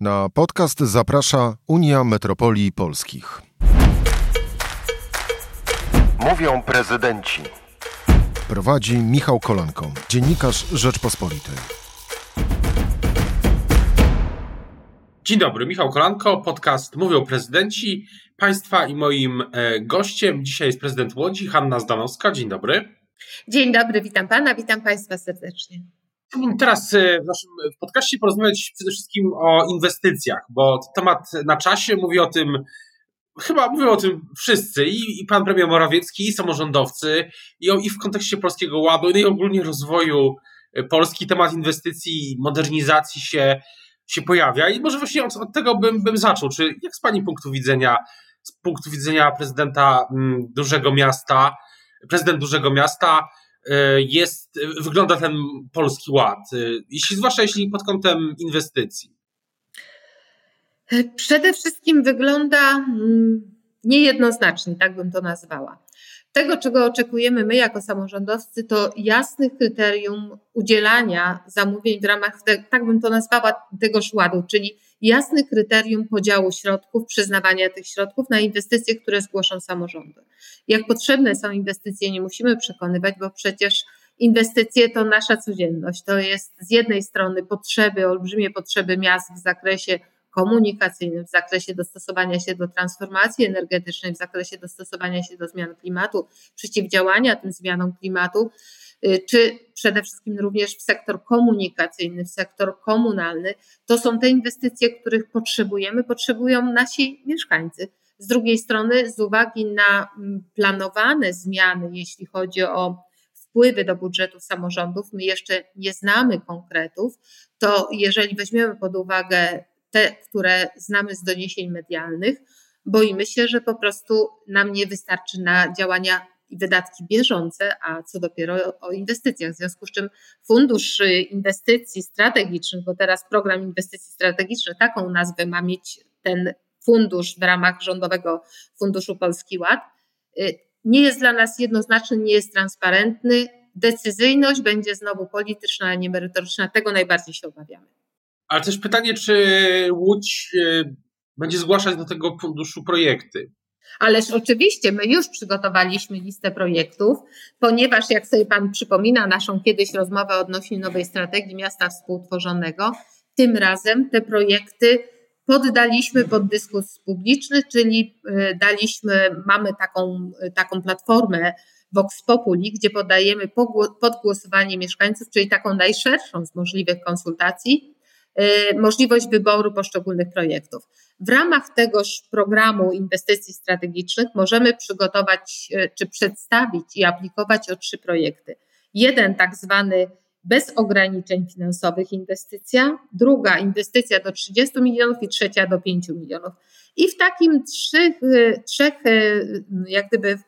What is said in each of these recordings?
Na podcast zaprasza Unia Metropolii Polskich. Mówią prezydenci. Prowadzi Michał Kolanko, dziennikarz Rzeczpospolitej. Dzień dobry, Michał Kolanko, podcast Mówią prezydenci. Państwa i moim e, gościem dzisiaj jest prezydent Łodzi, Hanna Zdanowska. Dzień dobry. Dzień dobry, witam pana, witam państwa serdecznie. Chciałbym teraz e, w naszym podcaście porozmawiać przede wszystkim o inwestycjach, bo temat na czasie mówi o tym, chyba mówią o tym wszyscy, i, i pan premier Morawiecki, i samorządowcy, i, i w kontekście Polskiego Ładu, no i ogólnie rozwoju e, Polski, temat inwestycji, modernizacji się, się pojawia. I może właśnie od, od tego bym, bym zaczął. Czy jak z pani punktu widzenia, z punktu widzenia prezydenta m, mm, dużego miasta, prezydent dużego miasta, jest, wygląda ten polski ład, e, jeśli, zwłaszcza jeśli pod kątem inwestycji? Przede wszystkim wygląda mm, niejednoznacznie, tak bym to nazwała. Tego, czego oczekujemy my jako samorządowcy, to jasnych kryterium udzielania zamówień w ramach, tak bym to nazwała, tegoż ładu, czyli jasne kryterium podziału środków, przyznawania tych środków na inwestycje, które zgłoszą samorządy. Jak potrzebne są inwestycje, nie musimy przekonywać, bo przecież inwestycje to nasza codzienność. To jest z jednej strony potrzeby, olbrzymie potrzeby miast w zakresie komunikacyjnym, w zakresie dostosowania się do transformacji energetycznej, w zakresie dostosowania się do zmian klimatu, przeciwdziałania tym zmianom klimatu, czy przede wszystkim również w sektor komunikacyjny, w sektor komunalny, to są te inwestycje, których potrzebujemy, potrzebują nasi mieszkańcy. Z drugiej strony, z uwagi na mm, planowane zmiany, jeśli chodzi o wpływy do budżetów samorządów, my jeszcze nie znamy konkretów, to jeżeli weźmiemy pod uwagę te, które znamy z doniesień medialnych, boimy się, że po prostu nam nie wystarczy na działania i wydatki bieżące, a co dopiero o inwestycjach. W związku z czym Fundusz Inwestycji Strategicznych, bo teraz program inwestycji strategicznych, taką nazwę ma mieć ten fundusz w ramach Rządowego Funduszu Polski Ład, y, nie jest dla nas jednoznaczny, nie jest transparentny. Decyzyjność będzie znowu polityczna, a nie merytoryczna. Tego najbardziej się obawiamy. Ale też pytanie, czy Łódź y, będzie zgłaszać do tego funduszu projekty? Ależ oczywiście, my już przygotowaliśmy listę projektów, ponieważ jak sobie Pan przypomina naszą kiedyś rozmowę odnośnie nowej strategii miasta współtworzonego, tym razem te projekty poddaliśmy pod dyskurs publiczny, czyli y, daliśmy, mamy taką, taką platformę Vox Populi, gdzie podajemy pod głosowanie mieszkańców, czyli taką najszerszą z możliwych konsultacji, możliwość wyboru poszczególnych projektów. W ramach tegoż programu inwestycji strategicznych możemy przygotować y, czy przedstawić i aplikować o trzy projekty. Jeden tak zwany bez ograniczeń finansowych inwestycja, druga inwestycja do 30 milionów i trzecia do 5 milionów. I w takim trzech, trzech jak gdyby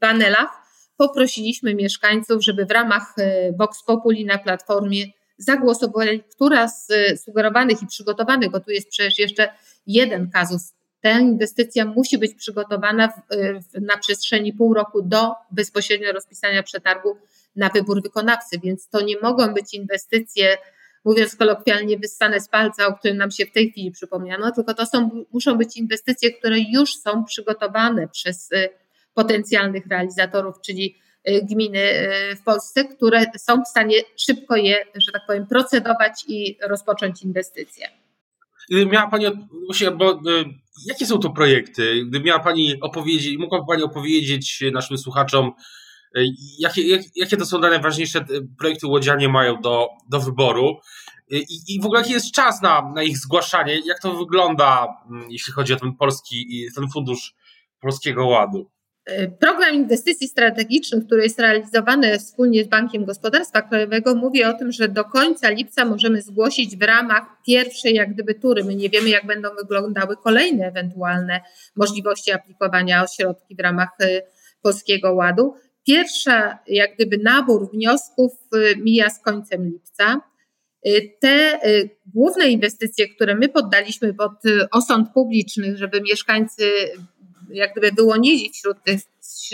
panelach poprosiliśmy mieszkańców, żeby w ramach Vox Populi na platformie zagłosowali, która z sugerowanych i przygotowanych, bo tu jest przecież jeszcze jeden kazus, ta inwestycja musi być przygotowana w, w, na przestrzeni pół roku do bezpośrednio rozpisania przetargu na wybór wykonawcy, więc to nie mogą być inwestycje, mówiąc kolokwialnie, wyssane z palca, o którym nam się w tej chwili przypomniano, tylko to są, muszą być inwestycje, które już są przygotowane przez y, potencjalnych realizatorów, czyli y, gminy y, w Polsce, które są w stanie szybko je, że tak powiem, procedować i rozpocząć inwestycje. Gdyby miała Pani, właśnie, bo jakie są to projekty? Gdyby miała Pani opowiedzieć, mogłaby Pani opowiedzieć naszym słuchaczom, Jakie, jak, jakie to są najważniejsze projekty łodzianie mają do, do wyboru? I, I w ogóle jaki jest czas na, na ich zgłaszanie? Jak to wygląda, mm, jeśli chodzi o ten polski, ten fundusz Polskiego Ładu? E, program inwestycji strategicznych, który jest realizowany wspólnie z Bankiem Gospodarstwa Krajowego, mówi o tym, że do końca lipca możemy zgłosić w ramach pierwszej, jak gdyby, tury. My nie wiemy, jak będą wyglądały kolejne ewentualne możliwości aplikowania o środki w ramach e, Polskiego Ładu. Pierwsza, jak gdyby, nabór wniosków y, mija z końcem lipca. Te główne inwestycje, które my poddaliśmy pod osąd publiczny, żeby mieszkańcy jak gdyby wyłonili wśród tych,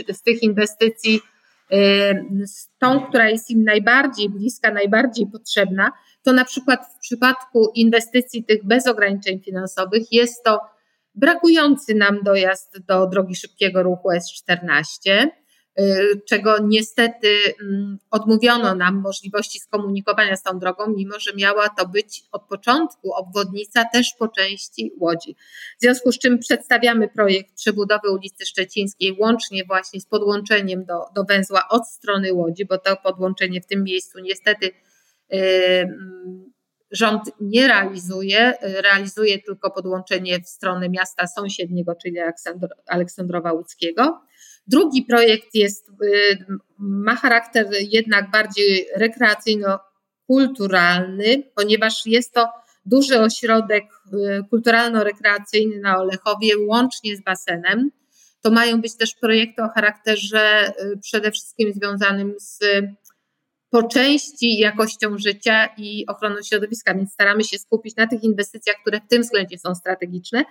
z tych inwestycji z tą, która jest im najbardziej bliska, najbardziej potrzebna, to na przykład w przypadku inwestycji tych bez ograniczeń finansowych jest to brakujący nam dojazd do drogi szybkiego ruchu S14, y, czego niestety mm, odmówiono nam możliwości skomunikowania z tą drogą, mimo że miała to być od początku obwodnica też po części Łodzi. W związku z czym przedstawiamy projekt przebudowy ulicy Szczecińskiej łącznie właśnie z podłączeniem do, do węzła od strony Łodzi, bo to podłączenie w tym miejscu niestety yy, rząd nie realizuje, realizuje tylko podłączenie w stronę miasta sąsiedniego, czyli Aleksandrowa Łódzkiego. Drugi projekt jest, y, ma charakter jednak bardziej rekreacyjno-kulturalny, ponieważ jest to duży ośrodek y, kulturalno-rekreacyjny na Olechowie, łącznie z basenem. To mają być też projekty o charakterze y, przede wszystkim związanym z po części jakością życia i ochroną środowiska, więc staramy się skupić na tych inwestycjach, które w tym względzie są strategiczne.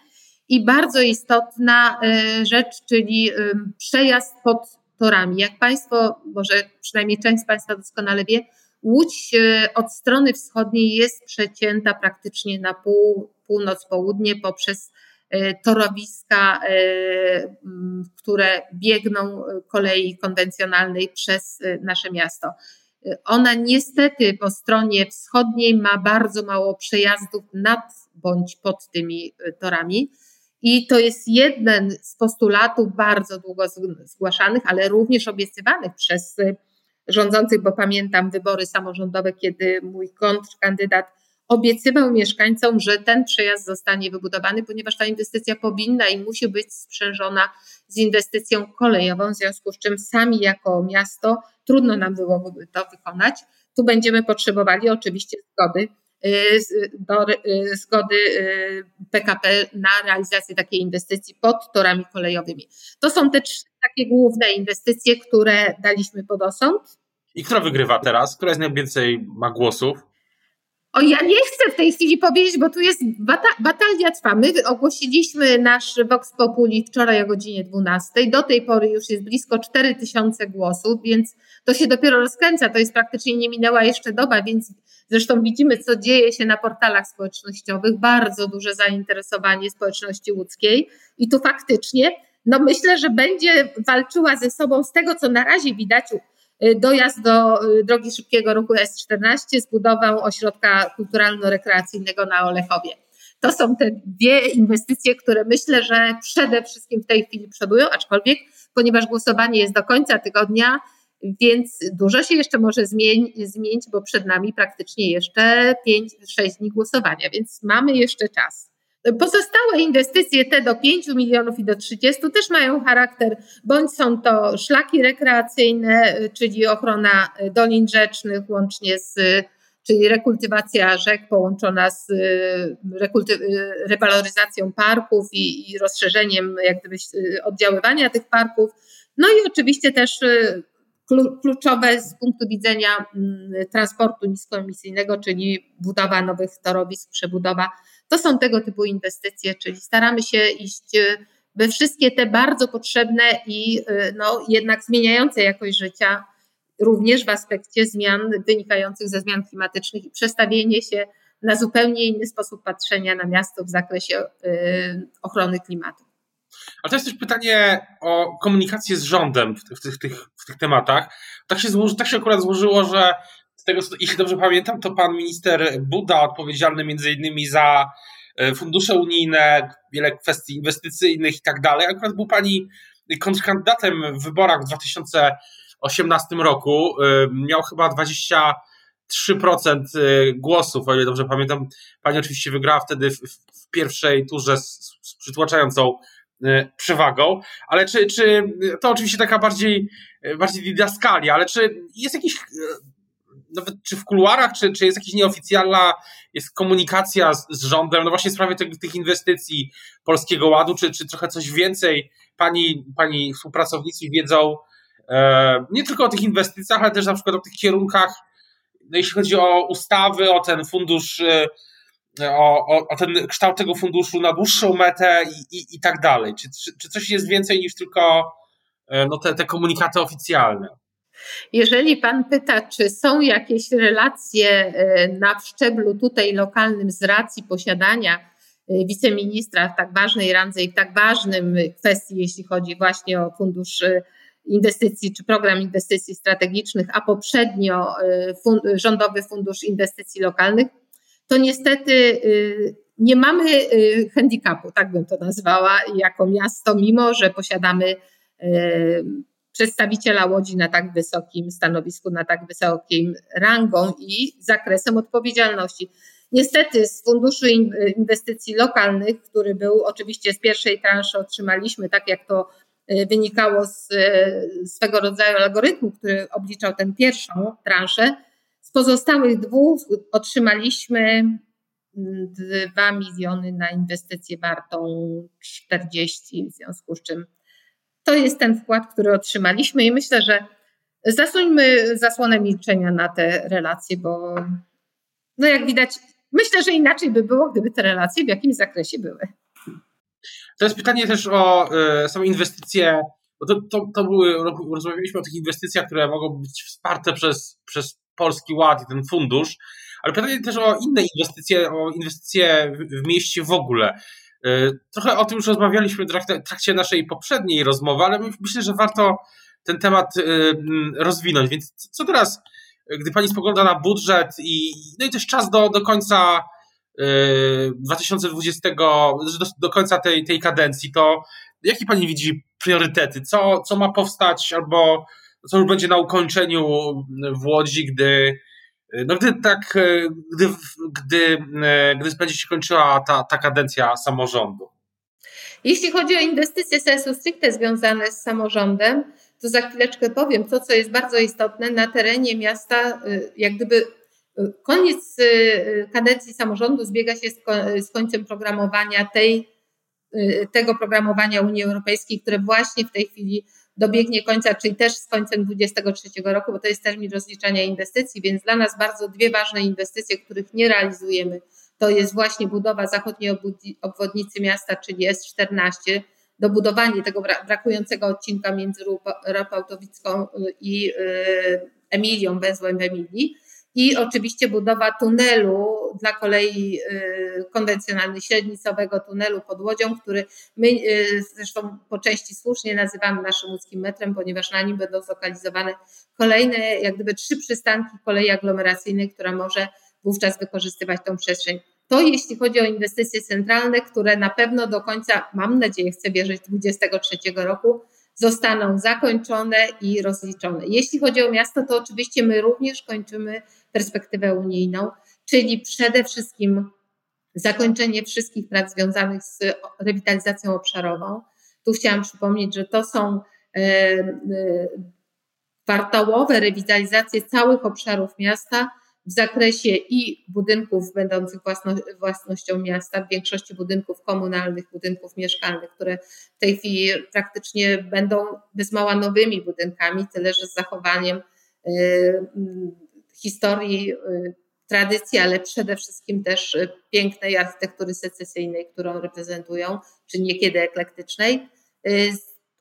I bardzo istotna e, rzecz, czyli przejazd pod torami. Jak Państwo, może przynajmniej część z Państwa doskonale wie, Łódź e, od strony wschodniej jest przecięta praktycznie na pół, północ-południe poprzez torowiska, które biegną kolei konwencjonalnej przez nasze miasto. Ona niestety po stronie wschodniej ma bardzo mało przejazdów nad bądź pod tymi y, torami. I to jest jeden z postulatów bardzo długo zgłaszanych, ale również obiecywanych przez y, rządzących, bo pamiętam wybory samorządowe, kiedy mój kontrkandydat obiecywał mieszkańcom, że ten przejazd zostanie wybudowany, ponieważ ta inwestycja powinna i musi być sprzężona z inwestycją kolejową, w związku z czym sami jako miasto trudno nam byłoby to wykonać. Tu będziemy potrzebowali oczywiście zgody do, y, zgody PKP y, na realizację takiej inwestycji pod torami kolejowymi. To są te trzy takie główne inwestycje, które daliśmy pod osąd. I kto wygrywa teraz? Która jest najwięcej ma głosów? O, ja nie chcę w tej chwili powiedzieć, bo tu jest bata batalia trwa. My ogłosiliśmy nasz Vox Populi wczoraj o godzinie 12. Do tej pory już jest blisko 4000 głosów, więc to się dopiero rozkręca. To jest praktycznie nie minęła jeszcze doba, więc zresztą widzimy, co dzieje się na portalach społecznościowych. Bardzo duże zainteresowanie społeczności łódzkiej i tu faktycznie, no myślę, że będzie walczyła ze sobą z tego, co na razie widać dojazd do y, drogi szybkiego ruchu S14 z budową ośrodka kulturalno-rekreacyjnego na Olechowie. To są te dwie inwestycje, które myślę, że przede wszystkim w tej chwili przodują, aczkolwiek ponieważ głosowanie jest do końca tygodnia, więc dużo się jeszcze może zmienić, bo przed nami praktycznie jeszcze 5-6 dni głosowania, więc mamy jeszcze czas. Pozostałe inwestycje, te do 5 milionów i do 30, też mają charakter, bądź są to szlaki rekreacyjne, czyli ochrona dolin rzecznych, łącznie z, czyli rekultywacja rzek połączona z rewaloryzacją parków i, i rozszerzeniem jak gdyby oddziaływania tych parków. No i oczywiście też kluczowe z punktu widzenia mm, transportu niskoemisyjnego, czyli budowa nowych torowisk, przebudowa. To są tego typu inwestycje, czyli staramy się iść y, we wszystkie te bardzo potrzebne i y, no, jednak zmieniające jakość życia, również w aspekcie zmian wynikających ze zmian klimatycznych i przestawienie się na zupełnie inny sposób patrzenia na miasto w zakresie y, ochrony klimatu. Ale to jest też pytanie o komunikację z rządem w, w, tych, tych, w tych tematach. Tak się, złoży, tak się akurat złożyło, że z tego, jeśli dobrze pamiętam, to pan minister Buda, odpowiedzialny między innymi za e, fundusze unijne, wiele kwestii inwestycyjnych i tak dalej, akurat był pani kontrkandydatem w wyborach w 2018 roku. E, miał chyba 23% e, głosów, o ile dobrze pamiętam. Pani oczywiście wygrała wtedy w, w pierwszej turze z, z przytłaczającą przewagą, ale czy, czy to oczywiście taka bardziej, y, bardziej didaskalia, ale czy jest jakiś, y, nawet czy w kuluarach, czy, czy jest jakaś nieoficjalna jest komunikacja z, z rządem, no właśnie w sprawie tych, tych inwestycji Polskiego Ładu, czy, czy trochę coś więcej? Pani, pani współpracownicy wiedzą e, nie tylko o tych inwestycjach, ale też na przykład o tych kierunkach, no jeśli chodzi o ustawy, o ten fundusz o, o, o, ten kształt tego funduszu na dłuższą metę i, i, i tak dalej? Czy, czy, czy, coś jest więcej niż tylko e, no, te, te komunikaty oficjalne? Jeżeli Pan pyta, czy są jakieś relacje e, na szczeblu tutaj lokalnym z racji posiadania e, wiceministra w tak ważnej randze i w tak ważnym kwestii, jeśli chodzi właśnie o fundusz inwestycji czy program inwestycji strategicznych, a poprzednio Rządowy Fundusz Inwestycji Lokalnych, to niestety nie mamy handicapu, tak bym to nazwała, jako miasto, mimo że posiadamy przedstawiciela Łodzi na tak wysokim stanowisku, na tak wysokim rangą i zakresem odpowiedzialności. Niestety z Funduszu Inwestycji Lokalnych, który był oczywiście z pierwszej transzy otrzymaliśmy, tak jak to wynikało z swego rodzaju algorytmu, który obliczał tę pierwszą transzę, z pozostałych dwóch otrzymaliśmy 2 miliony na inwestycję wartą 40, w związku z czym to jest ten wkład, który otrzymaliśmy i myślę, że zasuńmy zasłonę milczenia na te relacje, bo no jak widać, myślę, że inaczej by było, gdyby te relacje w jakimś zakresie były. To jest pytanie też o y, samą inwestycje, bo to, to, to były, rozmawialiśmy o tych inwestycjach, które mogą być wsparte przez, przez Polski Ład i ten fundusz, ale pytanie też o inne inwestycje, o inwestycje w, mieście w ogóle. E, trochę o tym już rozmawialiśmy w trakcie naszej poprzedniej rozmowy, ale myślę, że warto ten temat e, rozwinąć. Więc co teraz, gdy Pani spogląda na budżet i, no i też czas do, do końca 2020, e, do, do końca tej, tej kadencji, to jakie Pani widzi priorytety? Co, co ma powstać albo co już będzie na ukończeniu w Łodzi, gdy no gdy tak, gdy, gdy, gdy będzie się kończyła ta, ta kadencja samorządu. Jeśli chodzi o inwestycje sensu stricte związane z samorządem, to za chwileczkę powiem to, co jest bardzo istotne. Na terenie miasta, jak gdyby koniec kadencji samorządu zbiega się z końcem programowania tej, tego programowania Unii Europejskiej, które właśnie w tej chwili dobiegnie końca, czyli też z końcem 2023 roku, bo to jest termin rozliczania inwestycji, więc dla nas bardzo dwie ważne inwestycje, których nie realizujemy, to jest właśnie budowa zachodniej obwodnicy miasta, czyli S14, dobudowanie tego brakującego odcinka między Rapautowicką i y, Emilią, węzłem w Emilii i oczywiście budowa tunelu dla kolei y, konwencjonalnej, średnicowego tunelu pod Łodzią, który my y, zresztą po części słusznie nazywamy naszym łódzkim metrem, ponieważ na nim będą zlokalizowane kolejne jak gdyby trzy przystanki kolei aglomeracyjnej, która może wówczas wykorzystywać tą przestrzeń. To jeśli chodzi o inwestycje centralne, które na pewno do końca, mam nadzieję, chcę wierzyć, 2023 roku zostaną zakończone i rozliczone. Jeśli chodzi o miasto, to oczywiście my również kończymy perspektywę unijną, czyli przede wszystkim zakończenie wszystkich prac związanych z rewitalizacją obszarową. Tu chciałam przypomnieć, że to są e, e, kwartałowe rewitalizacje całych obszarów miasta w zakresie i budynków będących własno, własnością miasta, w większości budynków komunalnych, budynków mieszkalnych, które w tej chwili praktycznie będą bez mała nowymi budynkami, tyle że z zachowaniem y, historii, y, tradycji, ale przede wszystkim też y, pięknej architektury secesyjnej, którą reprezentują, czy niekiedy eklektycznej.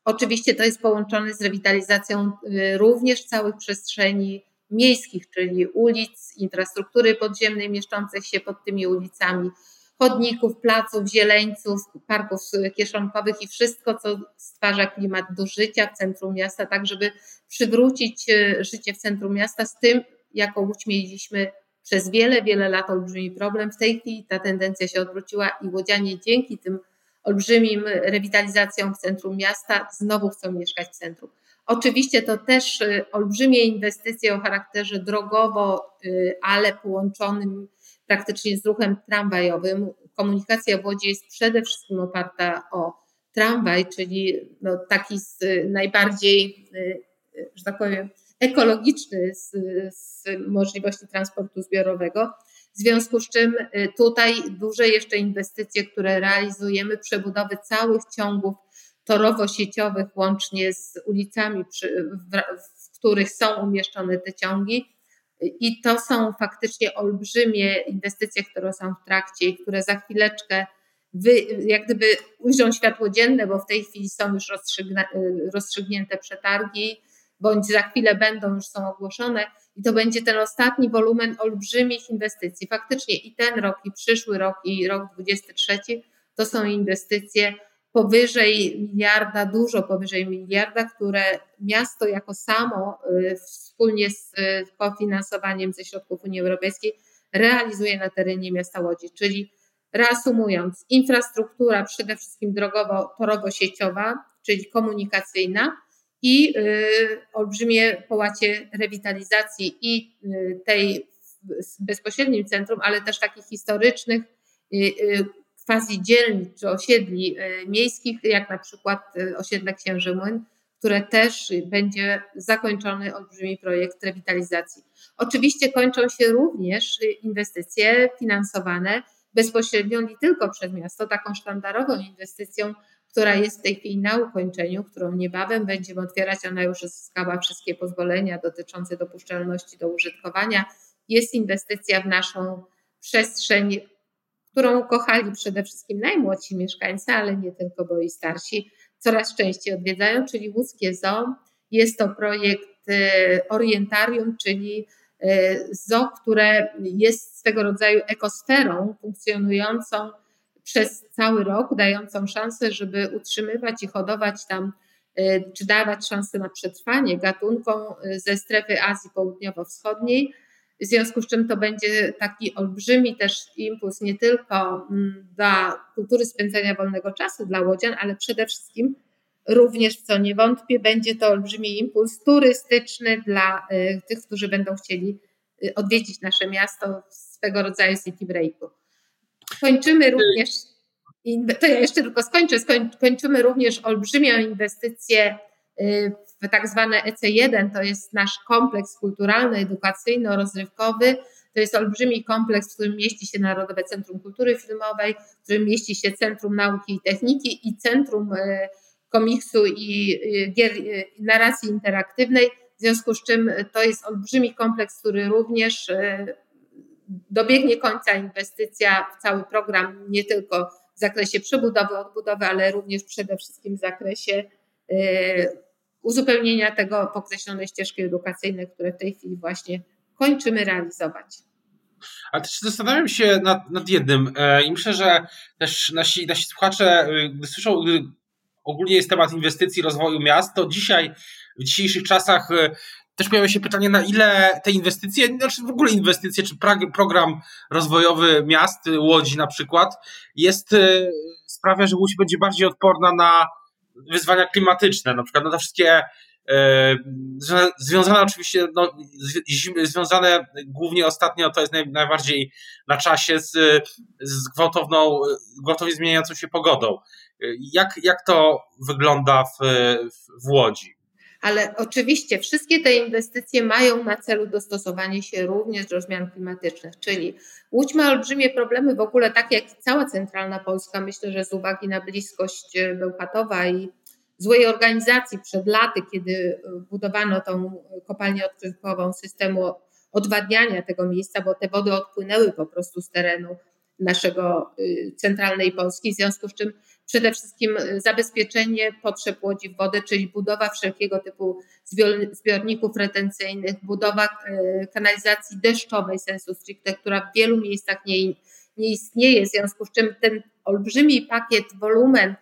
Oczywiście to jest połączone z rewitalizacją również całych przestrzeni miejskich, czyli ulic, infrastruktury podziemnej mieszczących się pod tymi ulicami, chodników, placów, zieleńców, parków kieszonkowych i wszystko, co stwarza klimat do życia w centrum miasta, tak żeby przywrócić życie w centrum miasta z tym, jaką Łódź mieliśmy przez wiele, wiele lat olbrzymi problem. W tej chwili ta tendencja się odwróciła i łodzianie dzięki tym olbrzymim rewitalizacjom w centrum miasta znowu chcą mieszkać w centrum. Oczywiście to też y, olbrzymie inwestycje o charakterze drogowo, y, ale połączonym praktycznie z ruchem tramwajowym. Komunikacja w Łodzi jest przede wszystkim oparta o tramwaj, czyli no taki z najbardziej, y, że tak powiem, ekologiczny z, z możliwości transportu zbiorowego. W związku z czym tutaj duże jeszcze inwestycje, które realizujemy, przebudowy całych ciągów torowo-sieciowych, łącznie z ulicami, przy, w, w których są umieszczone te ciągi. I to są faktycznie olbrzymie inwestycje, które są w trakcie i które za chwileczkę wy, jak gdyby ujrzą światło dzienne, bo w tej chwili są już rozstrzygnięte przetargi. Bądź za chwilę będą, już są ogłoszone i to będzie ten ostatni wolumen olbrzymich inwestycji. Faktycznie i ten rok, i przyszły rok, i rok 23 to są inwestycje powyżej miliarda, dużo powyżej miliarda, które miasto jako samo y, wspólnie z y, kofinansowaniem ze środków Unii Europejskiej realizuje na terenie miasta Łodzi. Czyli reasumując, infrastruktura przede wszystkim drogowo-torowo-sieciowa, czyli komunikacyjna i y, olbrzymie połacie rewitalizacji i tej w bezpośrednim centrum, ale też takich historycznych quasi dzielnic czy osiedli miejskich, jak na przykład osiedle Księży Młyn, które też będzie zakończony olbrzymi projekt rewitalizacji. Oczywiście kończą się również inwestycje finansowane bezpośrednio nie tylko przez miasto, taką sztandarową inwestycją, która jest w tej chwili na ukończeniu, którą niebawem będziemy otwierać, ona już uzyskała wszystkie pozwolenia dotyczące dopuszczalności do użytkowania. Jest inwestycja w naszą przestrzeń którą kochali przede wszystkim najmłodsi mieszkańcy, ale nie tylko, bo i starsi coraz częściej odwiedzają, czyli Łódzkie Zoo. Jest to projekt e, orientarium, czyli e, zoo, które jest swego rodzaju ekosferą funkcjonującą przez cały rok, dającą szansę, żeby utrzymywać i hodować tam, e, czy dawać szansę na przetrwanie gatunkom ze strefy Azji Południowo-Wschodniej w związku z czym to będzie taki olbrzymi też impuls nie tylko mm, dla kultury spędzania wolnego czasu dla łodzian, ale przede wszystkim również, w co nie wątpię, będzie to olbrzymi impuls turystyczny dla y, tych, którzy będą chcieli odwiedzić nasze miasto w swego rodzaju city breaku. Kończymy również, to ja jeszcze tylko skończę, kończymy również olbrzymią inwestycję y, w tak zwane EC1, to jest nasz kompleks kulturalny, edukacyjno-rozrywkowy. To jest olbrzymi kompleks, w którym mieści się Narodowe Centrum Kultury Filmowej, w którym mieści się Centrum Nauki i Techniki i Centrum e, Komiksu i gier, e, narracji interaktywnej. W związku z czym to jest olbrzymi kompleks, który również dobiegnie końca inwestycja w cały program, nie tylko w zakresie przebudowy, odbudowy, ale również przede wszystkim w zakresie uzupełnienia tego pokreślone ścieżki edukacyjne, które w tej chwili właśnie kończymy realizować. Ale też zastanawiam się nad, nad jednym e, i myślę, że też nasi, nasi słuchacze, e, gdy słyszą, gdy ogólnie jest temat inwestycji, rozwoju miast, to dzisiaj, w dzisiejszych czasach e, też pojawia się pytanie, na ile te inwestycje, znaczy w ogóle inwestycje, czy program rozwojowy miast, Łodzi na przykład, jest, sprawia, że Łódź będzie bardziej odporna na wyzwania klimatyczne, na przykład no te wszystkie e, związane oczywiście, no, związane głównie ostatnio, to jest naj, najbardziej na czasie z, z gwałtowną, gwałtownie zmieniającą się pogodą. Jak, jak to wygląda w, w Łodzi? Ale oczywiście wszystkie te inwestycje mają na celu dostosowanie się również do zmian klimatycznych, czyli Łódź ma olbrzymie problemy w ogóle, tak jak cała centralna Polska. Myślę, że z uwagi na bliskość Bełchatowa i złej organizacji przed laty, kiedy budowano tą kopalnię odkrywkową, systemu odwadniania tego miejsca, bo te wody odpłynęły po prostu z terenu naszego y, centralnej Polski, w związku z czym przede wszystkim zabezpieczenie potrzeb łodzi w wodę, czyli budowa wszelkiego typu zbiorników retencyjnych, budowa y, kanalizacji deszczowej sensu stricte, która w wielu miejscach nie, nie istnieje, w związku z czym ten olbrzymi pakiet, wolumen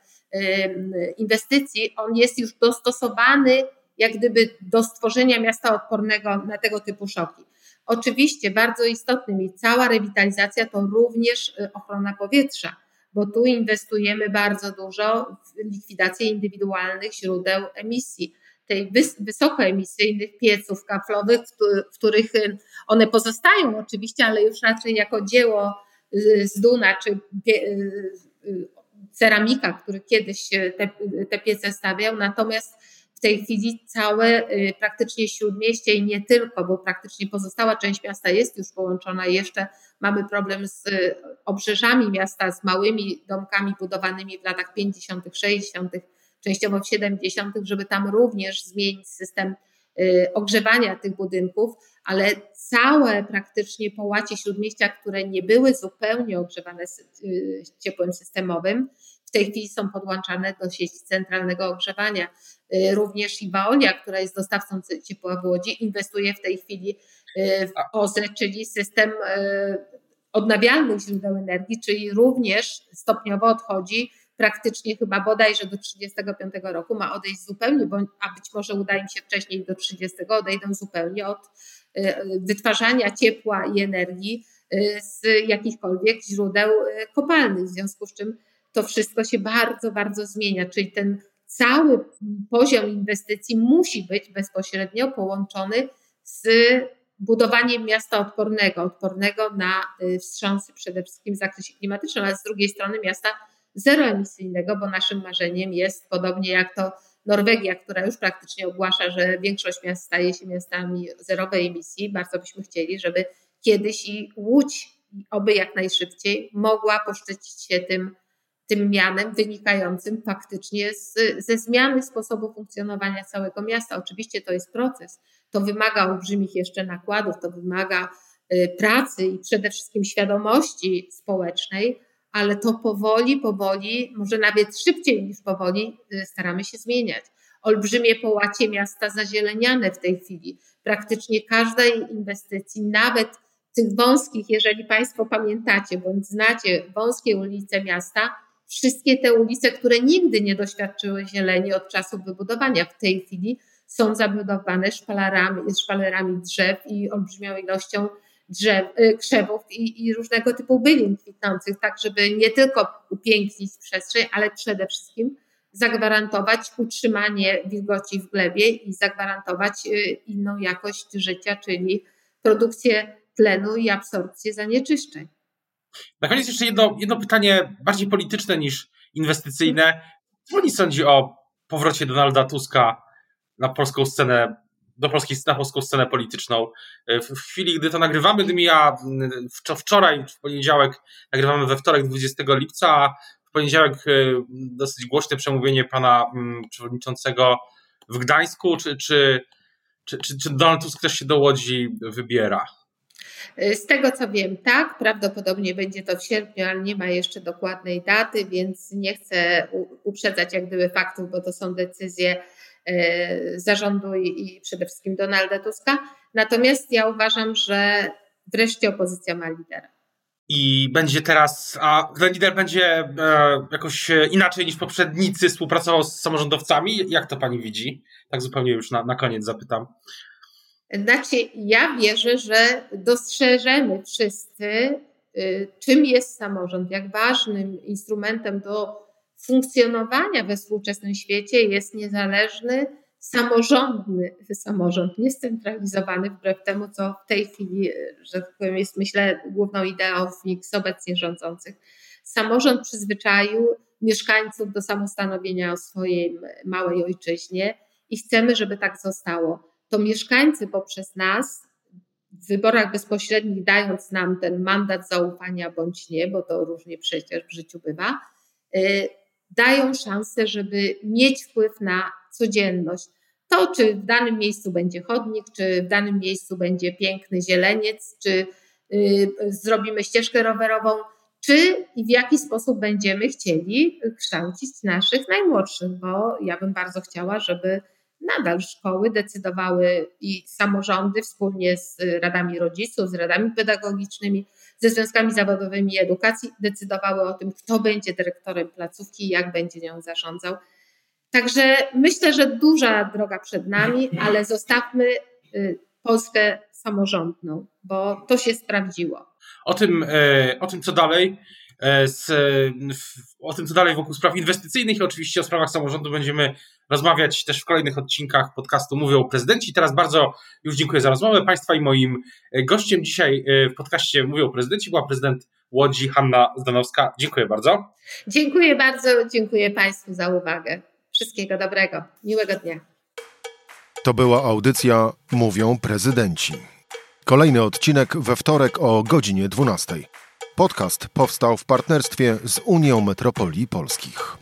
inwestycji, on jest już dostosowany jak gdyby do stworzenia miasta odpornego na tego typu szoki. Oczywiście bardzo istotnym i cała rewitalizacja to również y, ochrona powietrza, bo tu inwestujemy bardzo dużo w likwidację indywidualnych źródeł emisji, tej wysokoemisyjnych pieców kaflowych, w których y, one pozostają oczywiście, ale już raczej jako dzieło y, z Duna czy ceramika, który kiedyś te, te piece stawiał, natomiast w tej chwili całe y, praktycznie śródmieście i nie tylko, bo praktycznie pozostała część miasta jest już połączona. Jeszcze mamy problem z y, obrzeżami miasta, z małymi domkami budowanymi w latach 50., 60., częściowo w 70., żeby tam również zmienić system y, ogrzewania tych budynków, ale całe praktycznie połacie śródmieścia, które nie były zupełnie ogrzewane ciepłem systemowym, tej chwili są podłączane do sieci centralnego ogrzewania. Również i Waolia, która jest dostawcą ciepła w Łodzi, inwestuje w tej chwili w OZE, czyli system odnawialnych źródeł energii, czyli również stopniowo odchodzi praktycznie chyba bodajże do 35 roku ma odejść zupełnie, bo, a być może uda im się wcześniej do 30, odejdą zupełnie od y, wytwarzania ciepła i energii y, z jakichkolwiek źródeł y, kopalnych, w związku z czym to wszystko się bardzo, bardzo zmienia, czyli ten cały poziom inwestycji musi być bezpośrednio połączony z budowaniem miasta odpornego, odpornego na wstrząsy przede wszystkim w zakresie klimatycznym, ale z drugiej strony miasta zeroemisyjnego, bo naszym marzeniem jest, podobnie jak to Norwegia, która już praktycznie ogłasza, że większość miast staje się miastami zerowej emisji, bardzo byśmy chcieli, żeby kiedyś i Łódź, oby jak najszybciej, mogła poszczycić się tym, tym mianem wynikającym faktycznie z, ze zmiany sposobu funkcjonowania całego miasta. Oczywiście to jest proces, to wymaga olbrzymich jeszcze nakładów, to wymaga y, pracy i przede wszystkim świadomości społecznej, ale to powoli, powoli, może nawet szybciej niż powoli y, staramy się zmieniać. Olbrzymie połacie miasta zazieleniane w tej chwili. Praktycznie każdej inwestycji, nawet tych wąskich, jeżeli Państwo pamiętacie bądź znacie wąskie ulice miasta, wszystkie te ulice, które nigdy nie doświadczyły zieleni od czasów wybudowania, w tej chwili są zabudowane szpalerami, szpalerami drzew i olbrzymią ilością drzew, y, krzewów i, i różnego typu bylin kwitnących, tak żeby nie tylko upięknić przestrzeń, ale przede wszystkim zagwarantować utrzymanie wilgoci w glebie i zagwarantować y, inną jakość życia, czyli produkcję tlenu i absorpcję zanieczyszczeń. Na koniec jeszcze jedno, jedno pytanie bardziej polityczne niż inwestycyjne. Co pani sądzi o powrocie Donalda Tuska na polską scenę do polskiej, na polską scenę polityczną. E, w, chwili, gdy to nagrywamy, gdy mija wczoraj, w poniedziałek, nagrywamy we wtorek 20 lipca, w poniedziałek e, dosyć głośne przemówienie pana przewodniczącego w Gdańsku, czy, czy, czy, czy Donald Tusk też się do Łodzi wybiera? E, z tego co wiem, tak, prawdopodobnie będzie to w sierpniu, ale nie ma jeszcze dokładnej daty, więc nie chcę uprzedzać jak gdyby faktów, bo to są decyzje E, zarządu i przede wszystkim Donalda Tuska. Natomiast ja uważam, że wreszcie opozycja ma lidera. I będzie teraz, a ten lider będzie e, jakoś inaczej niż poprzednicy współpracował z samorządowcami? Jak to pani widzi? Tak zupełnie już na, na koniec zapytam. Znaczy, ja wierzę, że dostrzeżemy wszyscy, y, czym jest samorząd, jak ważnym instrumentem do funkcjonowania we współczesnym świecie jest niezależny, samorządny samorząd, niescentralizowany, wbrew temu, co w tej chwili, że tak powiem, jest myślę główną ideą mix obecnie rządzących. Samorząd przyzwyczaił mieszkańców do samostanowienia o swojej małej ojczyźnie i chcemy, żeby tak zostało. To mieszkańcy poprzez nas w wyborach bezpośrednich, dając nam ten mandat zaufania bądź nie, bo to różnie przecież w życiu bywa, y, dają szansę, żeby mieć wpływ na codzienność. To, czy w danym miejscu będzie chodnik, czy w danym miejscu będzie piękny zieleniec, czy y, zrobimy ścieżkę rowerową, czy i w jaki sposób będziemy chcieli kształcić naszych najmłodszych, bo ja bym bardzo chciała, żeby nadal szkoły decydowały i samorządy wspólnie z radami rodziców, z radami pedagogicznymi, ze związkami zawodowymi edukacji decydowały o tym, kto będzie dyrektorem placówki i jak będzie nią zarządzał. Także myślę, że duża droga przed nami, ale zostawmy y, Polskę samorządną, bo to się sprawdziło. O tym, e, o tym co dalej, e, z, o tym co dalej wokół spraw inwestycyjnych i oczywiście o sprawach samorządu będziemy rozmawiać też w kolejnych odcinkach podcastu Mówią Prezydenci. Teraz bardzo już dziękuję za rozmowę Państwa i moim e, gościem dzisiaj e, w podcaście Mówią Prezydenci była prezydent Łodzi Hanna Zdanowska. Dziękuję bardzo. Dziękuję bardzo, dziękuję Państwu za uwagę. Wszystkiego dobrego, miłego dnia. To była audycja Mówią Prezydenci. Kolejny odcinek we wtorek o godzinie 12. Podcast powstał w partnerstwie z Unią Metropolii Polskich.